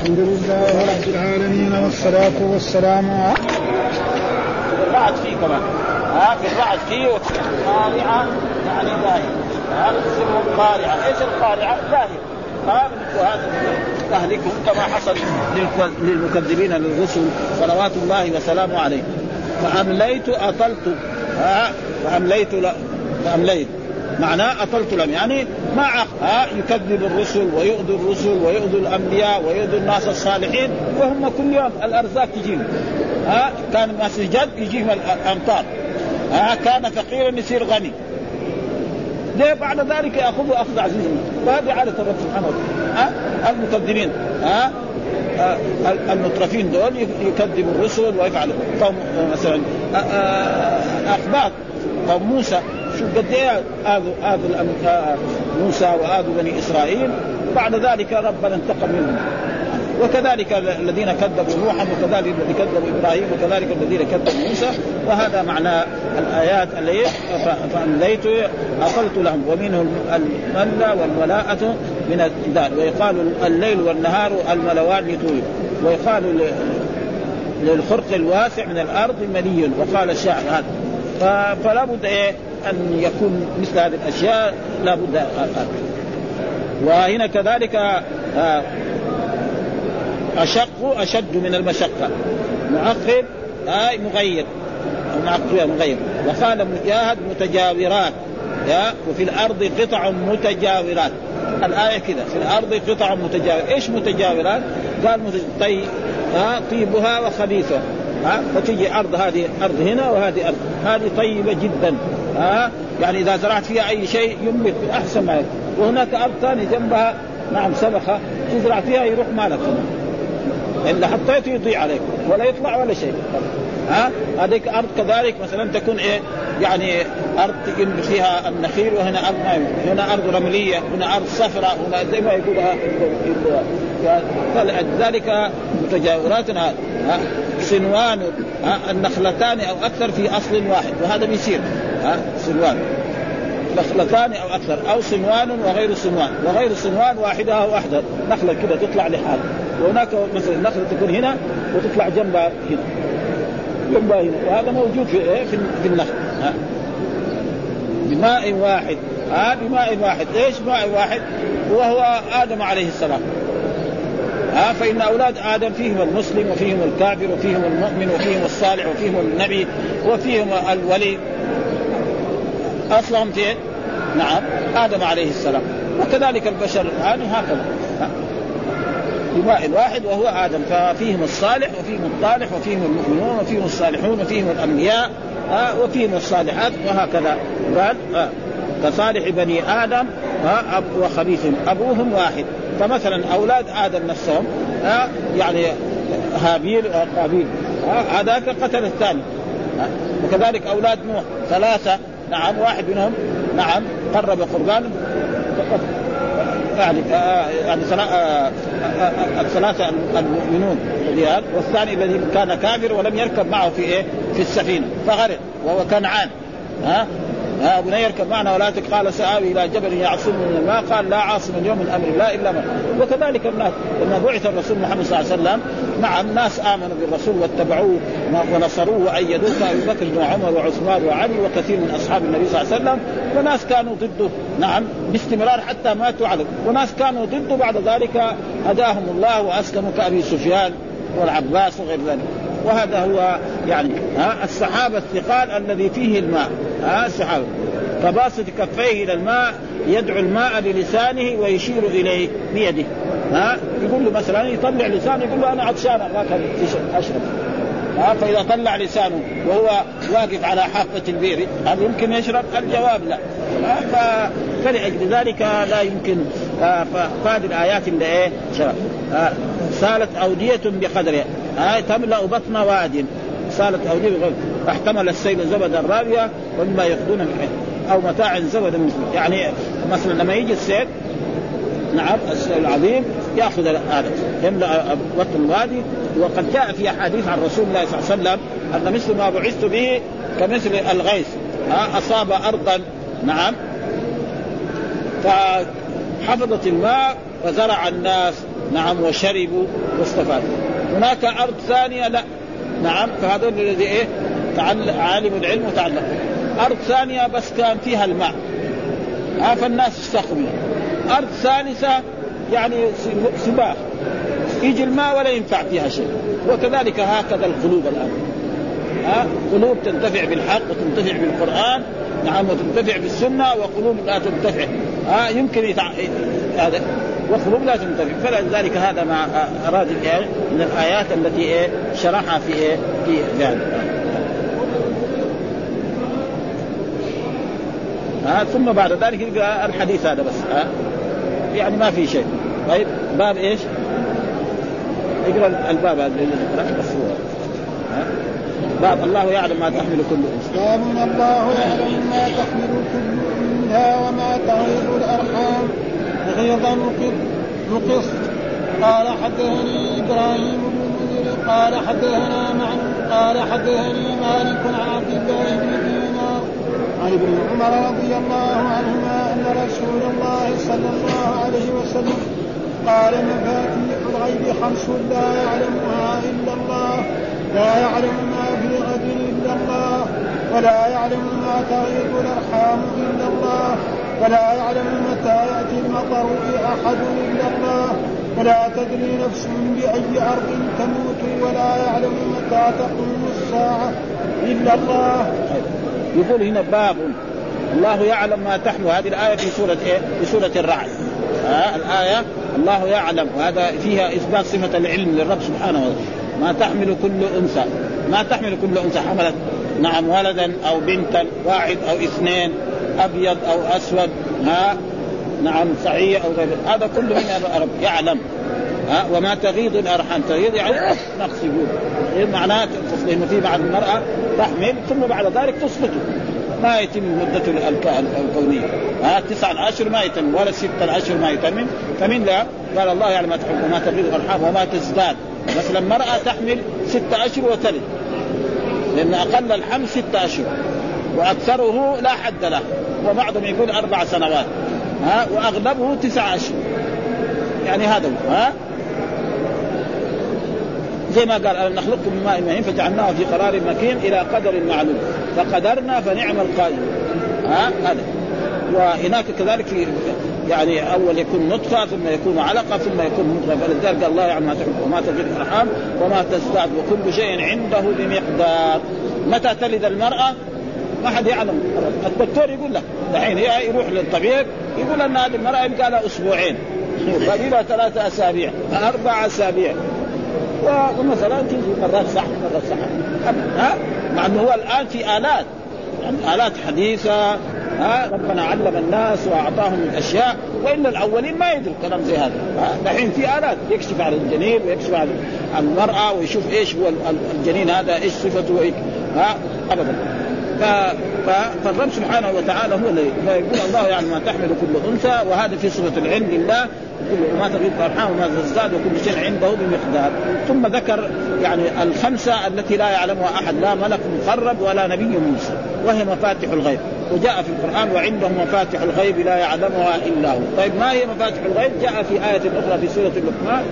الحمد لله رب العالمين والصلاة والسلام على الرعد فيه كمان. ها في الرعد فيه قارعة يعني لاهية ها تصير قارعة. إيش القارعة؟ وهذا تهلكهم كما حصل للمكذبين للرسل صلوات الله وسلامه عليه. فأمليت أطلت. فأمليت فأمليت. معناه أطلت لهم يعني ما ها يكذب الرسل ويؤذي الرسل ويؤذي الأنبياء ويؤذي الناس الصالحين وهم كل يوم الأرزاق تجيهم. ها كان الناس جد يجيهم الأمطار. ها كان فقيرا يصير غني. ليه بعد ذلك ياخذه أخذ عزيز وهذه عادة الرب سبحانه وتعالى. ها المكذبين. ها المترفين دول يكذبوا الرسل ويفعلوا. قوم مثلا أخبار. قوم موسى. شوف قد إيه اذوا اذوا موسى واذوا بني إسرائيل بعد ذلك ربنا انتقم منهم. وكذلك الذين كذبوا نوحا وكذلك الذين كذبوا إبراهيم وكذلك الذين كذبوا موسى وهذا معنى الآيات اللي فامليت أقلت لهم ومنه الملة والولاءة من الدار ويقال الليل والنهار الملوان لطول. ويقال للخرق الواسع من الأرض ملي وقال الشاعر هذا. فلا بد إيه أن يكون مثل هذه الأشياء لا بد وهنا كذلك آه أشق أشد من المشقة. معقب آي مغير. معقب مغير. وقال مجاهد متجاورات يا وفي الأرض قطع متجاورات. الآية كذا في الأرض قطع متجاورات. إيش متجاورات؟ قال طي ها طيبها وخبيثها. ها؟ فتجي أرض هذه أرض هنا وهذه أرض. هذه طيبة جدا. ها؟ يعني إذا زرعت فيها أي شيء ينبت أحسن ما وهناك أرض ثانية جنبها. نعم سبخة. تزرع فيها يروح مالك. إلا حطيته يضيع عليك. ولا يطلع ولا شيء. ها؟ هذيك أرض كذلك مثلا تكون إيه؟ يعني أرض ينبت فيها النخيل وهنا أرض ما هنا أرض رملية هنا أرض صفراء هنا زي ما يقولها. ذلك متجاورات سنوان النخلتان أو أكثر في أصل واحد وهذا بيصير ها سنوان نخلتان أو أكثر أو صنوان وغير صنوان وغير صنوان واحدها واحدة نخلة كذا تطلع لحالها وهناك مثلا نخلة تكون هنا وتطلع جنبها هنا. جنبها هنا. وهذا موجود في إيه؟ في, النخل ها. بماء واحد ها بماء واحد. ليش ماء واحد؟ وهو آدم عليه السلام. ها فإن أولاد آدم فيهم المسلم وفيهم الكافر وفيهم المؤمن وفيهم الصالح وفيهم النبي وفيهم الولي. أصلهم فين؟ نعم آدم عليه السلام. وكذلك البشر الآن هكذا بماء واحد وهو آدم ففيهم الصالح وفيهم الطالح وفيهم المؤمنون وفيهم الصالحون وفيهم الأنبياء آه وفيهم الصالحات وهكذا. قال آه كصالح بني آدم آه أب وخبيث أبوهم واحد. فمثلا أولاد آدم نفسهم آه يعني هابيل آه هذاك قتل الثاني آه وكذلك أولاد نوح ثلاثة نعم واحد منهم نعم قرب قربان يعني يعني الثلاثه المؤمنون والثاني الذي كان كافر ولم يركب معه في إيه؟ في السفينة فغرق وهو كنعان ها ها بني يركب معنا ولا قال سآوي إلى جبل يعصم من الماء. قال لا عاصم اليوم من أمر الله إلا من. وكذلك الناس لما بعث الرسول محمد صلى الله عليه وسلم مع الناس آمنوا بالرسول واتبعوه ونصروه وايدوه كابي بكر وعمر وعثمان وعلي وكثير من أصحاب النبي صلى الله عليه وسلم. وناس كانوا ضده. نعم باستمرار حتى ماتوا على وناس كانوا ضده. بعد ذلك هداهم الله وأسلموا كأبي سفيان والعباس وغير ذلك. وهذا هو يعني ها السحاب الثقال الذي فيه الماء ها السحاب فباسط كفيه إلى الماء يدعو الماء بلسانه ويشير إليه بيده ها. يقول له مثلا يطلع لسانه يقول له أنا عطشان أشرب ها. فإذا طلع لسانه وهو واقف على حافة البئر هل يمكن يشرب؟ الجواب لا فلأجل ذلك لا يمكن فهذه الآيات اللي إيه سالت أودية بقدرها آه تملأ بطن واد. اوديه بقدر فاحتمل السيل زبدا رابيه ومما ياخذون من أو متاع زبدا مثله يعني مثلا لما يجي السيل نعم السيل العظيم يأخذ هذا. يملأ بطن الوادي وقد جاء في أحاديث عن رسول الله صلى الله عليه وسلم أن مثل ما بعثت به كمثل الغيث. أصاب ارضا. نعم. فحفظت الماء وزرع الناس. نعم وشربوا واستفادوا. هناك أرض ثانية لا. نعم فهذول الذي إيه؟ عالم العلم وتعلم أرض ثانية بس كان فيها الماء. ها فالناس استقوا منها أرض ثالثة يعني سباح يجي الماء ولا ينفع فيها شيء. وكذلك هكذا القلوب الآن. ها قلوب تنتفع بالحق وتنتفع بالقرآن. نعم وتنتفع بالسنة وقلوب لا تنتفع. ها يمكن يتع... هذا. وقلوب لا تنتفع فلذلك هذا ما أراد من الآيات التي إيه شرحها في إيه في يعني. ها ثم بعد ذلك يلقى الحديث هذا بس ها. يعني ما في شيء. طيب باب إيش؟ اقرأ الباب هذا بس هو. باب الله يعلم ما تحمل كل انثى باب الله يعلم ما تحمل كل أنثى وما تغيظ الأرحام. غيظا نقص قال حدثني إبراهيم بن قال حدثنا معن قال حدثني مالك عن عبد الله بن دينار. عن ابن عمر رضي الله عنهما أن رسول الله صلى الله عليه وسلم قال مفاتيح الغيب خمس لا يعلمها إلا الله لا يعلم ما في غد إلا الله ولا يعلم ما تغيظ الأرحام إلا الله. ولا يعلم متى يأتي المطر أحد إلا الله. ولا تدري نفس بأي أرض تموت ولا يعلم متى تقوم الساعة إلا الله. يقول هنا باب. الله يعلم ما تحمل. هذه الآية في سورة إيه؟ في سورة الرعد. ها؟ الآية الله يعلم. وهذا فيها إثبات صفة العلم للرب سبحانه وتعالى. ما تحمل كل أنثى. ما تحمل كل أنثى. حملت نعم ولدا أو بنتا واحد أو اثنين. أبيض أو أسود ها؟ نعم صحيح أو غير. هذا كله من الرب يعلم. ها؟ وما تغيض الأرحام. تغيض يعني نقص يقول. معناه لأنه في بعض المرأة تحمل ثم بعد ذلك تسقطه ما يتم مدة الكونية. ها؟ تسعة أشهر ما يتم ولا ستة أشهر ما يتم. فمن لا؟ قال الله يعلم ما تحب وما تغيض الأرحام وما تزداد. مثلا المرأة تحمل ستة أشهر وتلد. لأن أقل الحمل ستة أشهر وأكثره لا حد له وبعضهم يقول أربع سنوات. ها وأغلبه تسعة أشهر. يعني هذا هو ها؟ زي ما قال ألم نخلقكم من ماء مهين فجعلناه في قرار مكين إلى قدر معلوم. فقدرنا فنعم القادر. ها؟ هذا. وهناك كذلك يعني أول يكون نطفة ثم يكون علقة ثم يكون مضغه فلذلك الله يعلم ما تحب وما تزيد الأرحام وما تزداد وكل شيء عنده بمقدار. متى تلد المرأة؟ ما حد يعلم. الدكتور يقول لك دحين يروح للطبيب يقول ان هذه المراه يبقى لها أسبوعين. لها ثلاثة أسابيع أربع أسابيع. ومثلا تيجي مرات صح مرات صح. ها؟ مع إنه هو الآن في آلات. يعني آلات حديثة ها؟ ربنا علم الناس وأعطاهم الأشياء والا الأولين ما يدروا كلام زي هذا. دحين في آلات يكشف على الجنين ويكشف على المرأة ويشوف إيش هو الجنين هذا إيش صفته ها؟ ابدا. ف... فالرب سبحانه وتعالى هو الذي فيقول الله يعني ما تحمل كل أنثى وهذا في صفه العلم لله كل ما تغيب الأرحام وما تزداد وكل شيء عنده بمقدار. ثم ذكر يعني الخمسة التي لا يعلمها أحد لا ملك مقرب ولا نبي موسى وهي مفاتح الغيب. وجاء في القرآن وعنده مفاتح الغيب لا يعلمها إلا هو. طيب ما هي مفاتح الغيب؟ جاء في آية أخرى في سورة اللقمان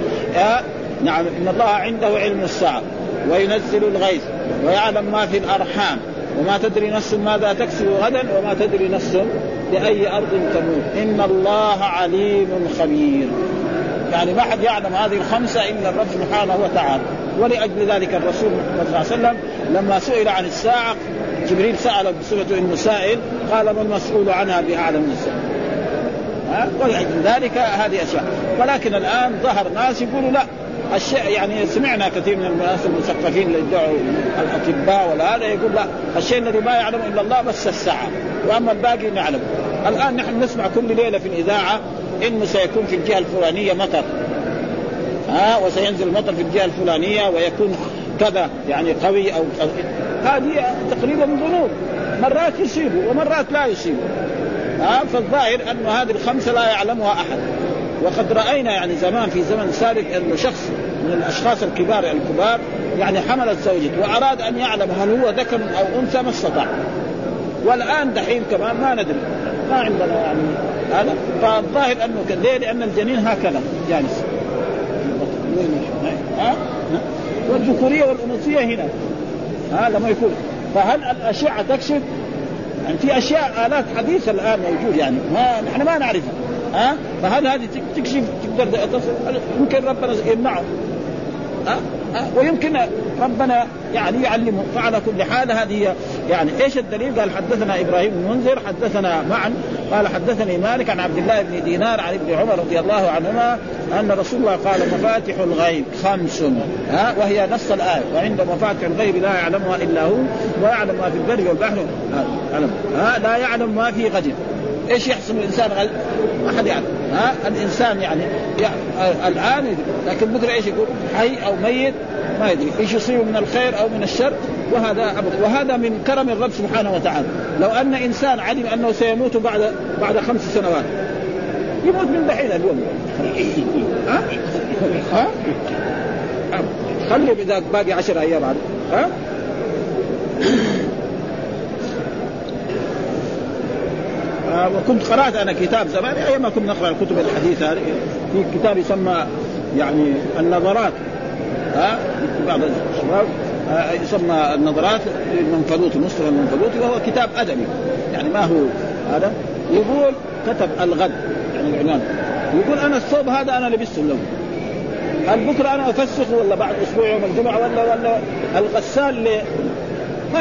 نعم إن الله عنده علم الساعة وينزل الغيث ويعلم ما في الأرحام. وما تدري نفس ماذا تكسب غدا وما تدري نفس بأي أرض تموت. إن الله عليم خبير. يعني ما حد يعلم هذه الخمسة إلا الرب سبحانه وتعالى. ولأجل ذلك الرسول صلى الله عليه وسلم لما سئل عن الساعة جبريل سأله بصفة إنه سائل قال ما المسؤول عنها بأعلم من الساعة؟ ها؟ ولأجل ذلك هذه أشياء. ولكن الآن ظهر ناس يقولوا لا. الشيء يعني سمعنا كثير من الناس المثقفين اللي يدعوا الأطباء ولا هذا يقول لا الشيء الذي ما يعلمه إلا الله بس الساعة وأما الباقي نعلم. الآن نحن نسمع كل ليلة في الإذاعة إنه سيكون في الجهة الفلانية مطر. ها وسينزل المطر في الجهة الفلانية ويكون كذا يعني قوي أو هذه تقريبا ظنون. مرات يصيبوا ومرات لا يصيبوا ها فالظاهر أنه هذه الخمسة لا يعلمها أحد. وقد رأينا يعني زمان في زمن سابق إنه شخص من الأشخاص الكبار الكبار يعني حملت زوجته وأراد أن يعلم هل هو ذكر أو أنثى ما استطاع. والآن دحين كمان ما ندري. ما عندنا يعني هذا. فالظاهر انه ليه؟ لأن الجنين هكذا. جالس. ها؟ والذكورية والأنوثية هنا. ها لما يكون فهل الاشعه تكشف؟ يعني في أشياء آلات حديثة الآن موجود يعني. ما نحن ما نعرفها. ها؟ فهل هذه تكشف؟ تقدر تصل؟ يمكن ربنا يمنعه. ويمكن ربنا يعني يعلمه. فعلى كل حال هذه يعني إيش الدليل؟ قال حدثنا إبراهيم بن منذر حدثنا معا قال حدثني مالك عن عبد الله بن دينار عن ابن عمر رضي الله عنهما أن رسول الله قال مفاتح الغيب خمس ها؟ وهي نص الآية. وعند مفاتح الغيب لا يعلمها إلا هو ويعلم ما في البر والبحر. ها؟ لا يعلم ما في غد. إيش يحصل الإنسان غد؟ ما حد يعلم. ها الإنسان يعني, يعني الآن لكن بكره إيش يقول؟ حي أو ميت ما يدري إيش يصيبه من الخير أو من الشر وهذا أبدا وهذا من كرم الرب سبحانه وتعالى لو أن إنسان علم أنه سيموت بعد بعد خمس سنوات يموت من دحين اليوم ها؟ ها؟ خلي اذا باقي عشر أيام ها؟ وكنت قرأت أنا كتاب زمان أيام ما كنا نقرأ الكتب الحديثة هذه في كتاب يسمى يعني النظرات. ها؟ بعض الشباب آه يسمى النظرات للمنفلوط نصر المنفلوطي وهو كتاب أدبي. يعني ما هو هذا؟ يقول كتب الغد يعني العنوان. يقول أنا الثوب هذا أنا لبسته له. هل بكرة أنا أفسخه ولا بعد أسبوع يوم الجمعة ولا ولا الغسال ما.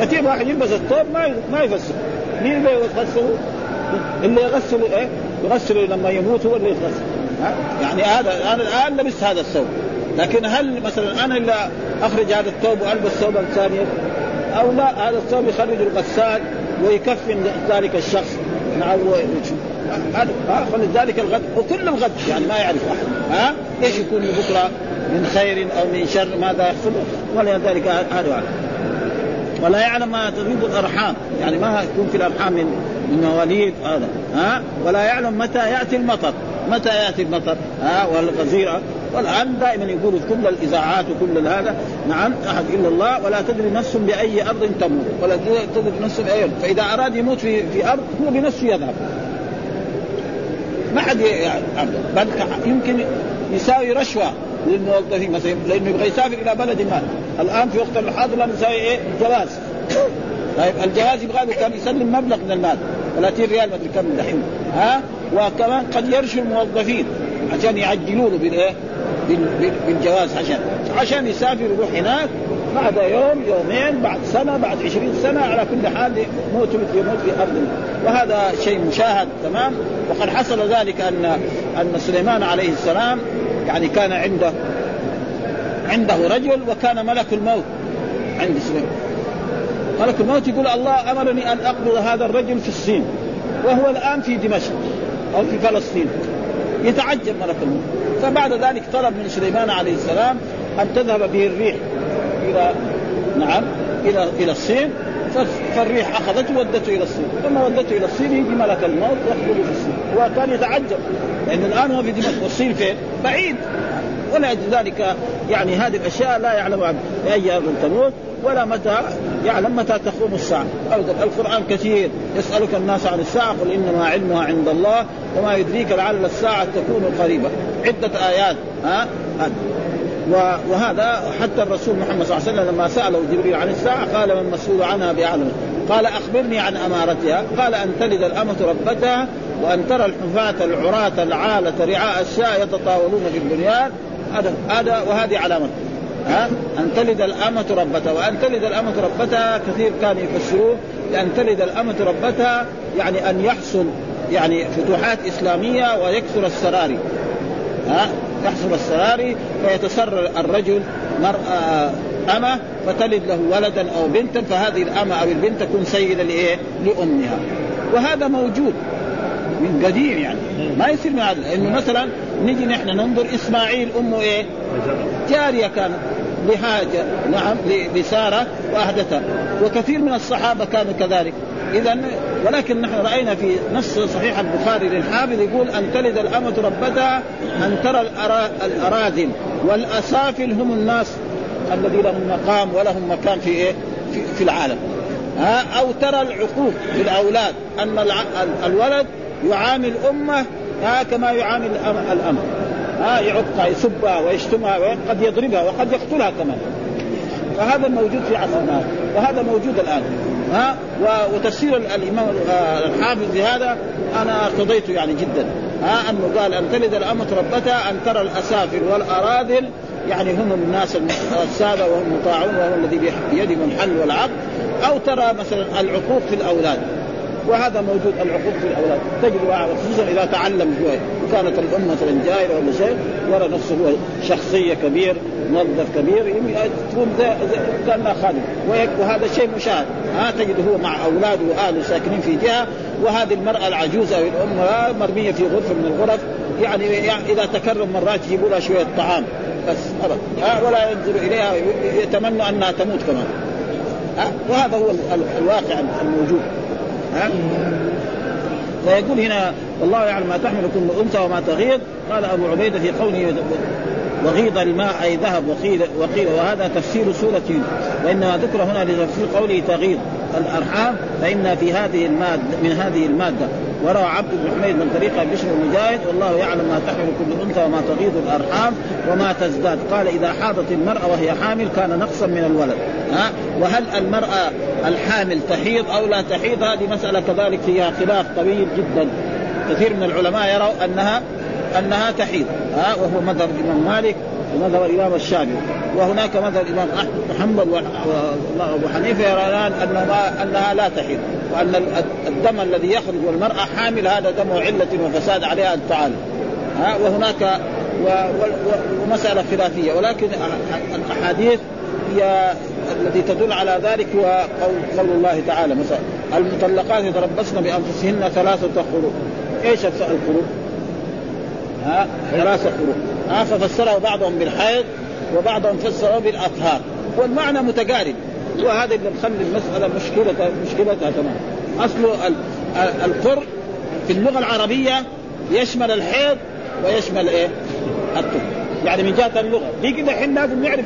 كثير واحد يلبس الثوب ما. ما يفسخ مين اللي يغسله؟ اللي يغسل إيه؟ يغسل لما يموت هو اللي يغسل ها؟ يعني هذا أنا الآن لبست هذا الثوب. لكن هل مثلا أنا اللي أخرج هذا الثوب وألبس ثوبا ثانيا أو لا هذا الثوب يخرج الغسال ويكفن ذلك الشخص. نعم هذا فلذلك الغد وكل الغد يعني ما يعرف أحد. ها؟ إيش يكون بكرة؟ من خير أو من شر؟ ماذا يحصل؟ ولذلك هذا ولا يعلم ما تغيب الأرحام. يعني ما يكون في الأرحام من مواليد هذا ها؟ ولا يعلم متى يأتي المطر. متى يأتي المطر؟ ها؟ والغزيرة. والآن دائما يقولوا كل الاذاعات وكل هذا. نعم أحد إلا الله ولا تدري نفس بأي أرض تموت. ولا تدري نفس بأي أرض. فإذا أراد يموت في في أرض هو بنفسه يذهب. ما حد يعني بل يمكن يساوي رشوة للموظفين مثلا لأنه يبغى يسافر إلى بلد ما. الآن في وقت الحاضر لم يساوي إيه؟ جواز. طيب الجواز يبغى له كان يسلم مبلغ من المال. 30 ريال ما أدري كم دحين. ها؟ وكمان قد يرشوا الموظفين عشان يعجلوا له بالايه؟ بالجواز عشان. عشان يسافر يروح هناك بعد يوم يومين بعد سنة بعد عشرين سنة على كل حال يموت يموت في أرض وهذا شيء مشاهد تمام؟ وقد حصل ذلك ان أن سليمان عليه السلام يعني كان عنده عنده رجل وكان ملك الموت عند سليمان. ملك الموت يقول الله أمرني أن أقبض هذا الرجل في الصين وهو الآن في دمشق أو في فلسطين. يتعجب ملك الموت فبعد ذلك طلب من سليمان عليه السلام أن تذهب به الريح إلى نعم إلى إلى الصين. فالريح اخذته ودته إلى الصين. ثم ودته إلى الصين يجي ملك الموت يخرج في الصين. وكان يتعجب لأن الآن هو في دمشق. والصين فين؟ بعيد. ولذلك يعني هذه الأشياء لا يعلمها باي ارض تموت ولا متى يعلم متى تقوم الساعة. ابدا القرآن كثير يسألك الناس عن الساعة قل إنما علمها عند الله وما يدريك لعل الساعة تكون قريبة. عدة آيات ها؟ وهذا حتى الرسول محمد صلى الله عليه وسلم لما سأله جبريل عن الساعة قال من مسؤول عنها باعلم قال أخبرني عن أمارتها. قال أن تلد الأمة ربتها وأن ترى الحفاة العراة العالة رعاء الشاء يتطاولون في البنيان هذا هذا وهذه علامة. ها؟ أن تلد الأمة ربتها. وأن تلد الأمة ربتها كثير كان يفسروه لأن تلد الأمة ربتها يعني أن يحصل يعني فتوحات إسلامية ويكثر السراري. ها؟ يحصل السراري فيتسرر الرجل مرأة أمة فتلد له ولدا أو بنتا فهذه الأمة أو البنت تكون سيدة لإيه؟ لأمها. وهذا موجود. من قديم يعني. ما يصير من هذا. لأنه مثلا نجي نحن ننظر إسماعيل أمه إيه؟ جارية كانت لحاجة نعم لسارة وأهدتها وكثير من الصحابة كانوا كذلك. إذا ولكن نحن رأينا في نص صحيح البخاري للحافظ يقول أن تلد الأمة ربتها أن ترى الأراذل والأسافل هم الناس الذي لهم مقام ولهم مكان في إيه؟ في, في العالم. ها؟ أو ترى العقوق في الأولاد أن الولد يعامل أمه ها كما يعامل الأمة ها يعقها يسبها ويشتمها وقد يضربها وقد يقتلها كمان. فهذا موجود في عصرنا وهذا موجود الآن. ها وتفسير الإمام الحافظ لهذا أنا ارتضيته يعني جدا. ها أنه قال أن تلد الأمة ربتها أن ترى الأسافل والأراذل. يعني هم الناس السادة وهم المطاعون وهم الذي بيدهم الحل والعقد أو ترى مثلا العقوق في الأولاد. وهذا موجود العقوق في الأولاد. تجد خصوصا إذا تعلم شوي. وكانت الام مثلا جائره ولا شيء يرى نفسه هو شخصية كبير موظف كبير تكون كأنها خادم. وهذا شيء مشاهد. ها تجد هو مع أولاده واهله ساكنين في جهة وهذه المرأة العجوزة أو الام مرمية في غرفة من الغرف. يعني, يعني إذا تكرم مرات يجيبوا لها شوية طعام. بس ابدا ولا ينظر إليها يتمنى أنها تموت كمان. وهذا هو الواقع الموجود. فيقول هنا والله يعلم ما تحمل كل أنثى وما تغيض. قال أبو عبيدة في قوله وغيض الماء أي ذهب وقيل وقيل وهذا تفسير سورة وانما ذكر هنا لتفسير قوله تغيض الأرحام فإن في هذه الماده من هذه المادة وروى عبد بن حميد من طريق بشر المجاهد والله يعلم ما تحمل كل أنثى وما تغيض الأرحام وما تزداد. قال إذا حاضت المرأة وهي حامل كان نقصا من الولد. ها؟ وهل المرأة الحامل تحيض أو لا تحيض؟ هذه مسألة كذلك فيها خلاف طويل جدا. كثير من العلماء يروا أنها أنها تحيض. ها؟ وهو مذهب الإمام مالك ومذهب الإمام الشافعي. وهناك مذهب الإمام أحمد بن حنبل وأبو حنيفة يران أنه أنها لا تحيض. وأن الدم الذي يخرج والمرأة حامل هذا دم علة وفساد عليها أن تعالى ها؟ وهناك ومسألة خلافية. ولكن الأحاديث هي التي تدل على ذلك هو قول, قول الله تعالى. مثلا المطلقات يتربصن بأنفسهن ثلاثة قروء إيش القروء؟ ها؟ ثلاثة قروء ها؟ ففسره بعضهم بالحيض وبعضهم فسره بالأطهار. والمعنى متقارب وهذا اللي مخلي المسألة مشكلتها مشكلتها تمام. أصل القر في اللغة العربية يشمل الحيض ويشمل إيه؟ الطهر يعني من جهة اللغة. كده الحين لازم نعرف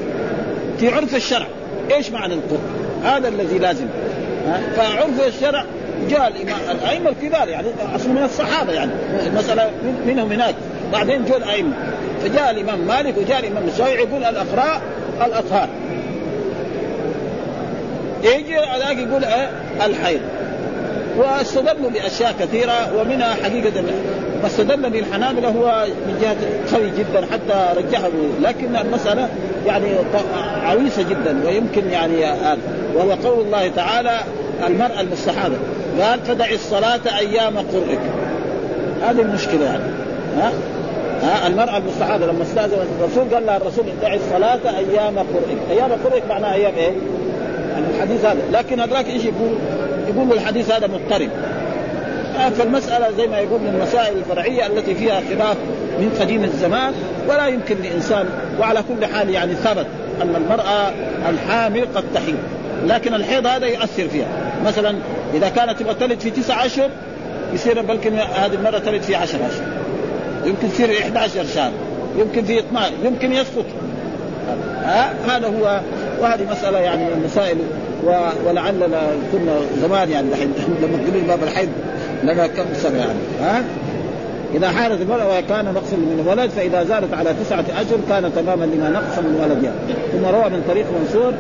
في عرف الشرع. إيش معنى القر؟ هذا الذي لازم. فعرف الشرع جاء الأئمة الكبار يعني أصلا من الصحابة يعني. المسألة منهم هناك. بعدين جو الأئمة. فجاء الإمام مالك وجاء الإمام الشافعي يقول الأقراء الأطهار. يجي هذاك يقول إيه الحيض. واستدلوا بأشياء كثيرة ومنها حقيقة ما استدل به الحنابله هو من جهة قوي جدا حتى رجحه. لكن المسألة يعني عويصة جدا ويمكن يعني وهو قول الله تعالى المراه المستحاضه قال فدع الصلاة أيام قرئك. هذه المشكلة يعني. ها؟ ها؟ المرأة المستحاضة لما استأذنت الرسول قال لها الرسول دع الصلاة أيام قرئك، أيام قرئك معناها أيام إيه؟ الحديث هذا، لكن هذاك إيش يقول؟ يقول الحديث هذا مضطرب. فالمسألة زي ما يقول من المسائل الفرعية التي فيها خلاف من قديم الزمان ولا يمكن لإنسان وعلى كل حال يعني ثبت أن المرأة الحامل قد تحيض. لكن الحيض هذا يؤثر فيها. مثلا إذا كانت تبغى تلد في تسعة أشهر يصير بلكن هذه المرة تلد في عشر أشهر. يمكن تصير 11 شهر. يمكن في 12 يمكن يسقط. ها؟ هذا هو وهذه مسألة يعني من المسائل ولعلنا كنا زمان يعني الحين لما تقولوا باب الحيض لنا كم سنة يعني ها؟ إذا حارت المرأة وكان نقص من الولد فإذا زادت على تسعة أشهر كان تماما لما نقص من ولدها ثم روى من طريق منصور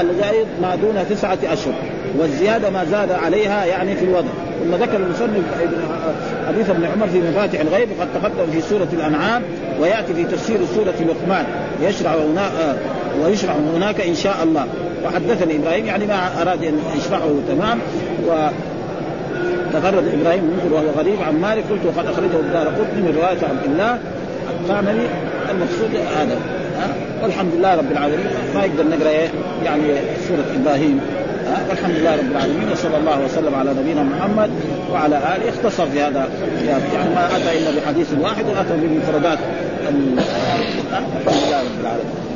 الزائد ما دون تسعة أشهر والزيادة ما زاد عليها يعني في الوضع. ثم ذكر المصنف حديث ابن عمر في مفاتح الغيب وقد تقدم في سورة الأنعام ويأتي في تفسير سورة لقمان يشرع ويشرع هناك إن شاء الله. وحدثني إبراهيم يعني ما أراد أن يشرعه تمام؟ و تفرد إبراهيم منذر وهو غريب عن مالك قلت وقد أخرجه الدار قطني من رواية عبد الله الثامني المقصود هذا. والحمد لله رب العالمين. ما يقدر نقرأ إيه؟ يعني سورة إبراهيم. والحمد لله رب العالمين وصلى الله وسلم على نبينا محمد وعلى آله. اختصر في هذا يعني ما أتى إلا بحديث واحد وأتى بمفردات الحمد لله رب العالمين.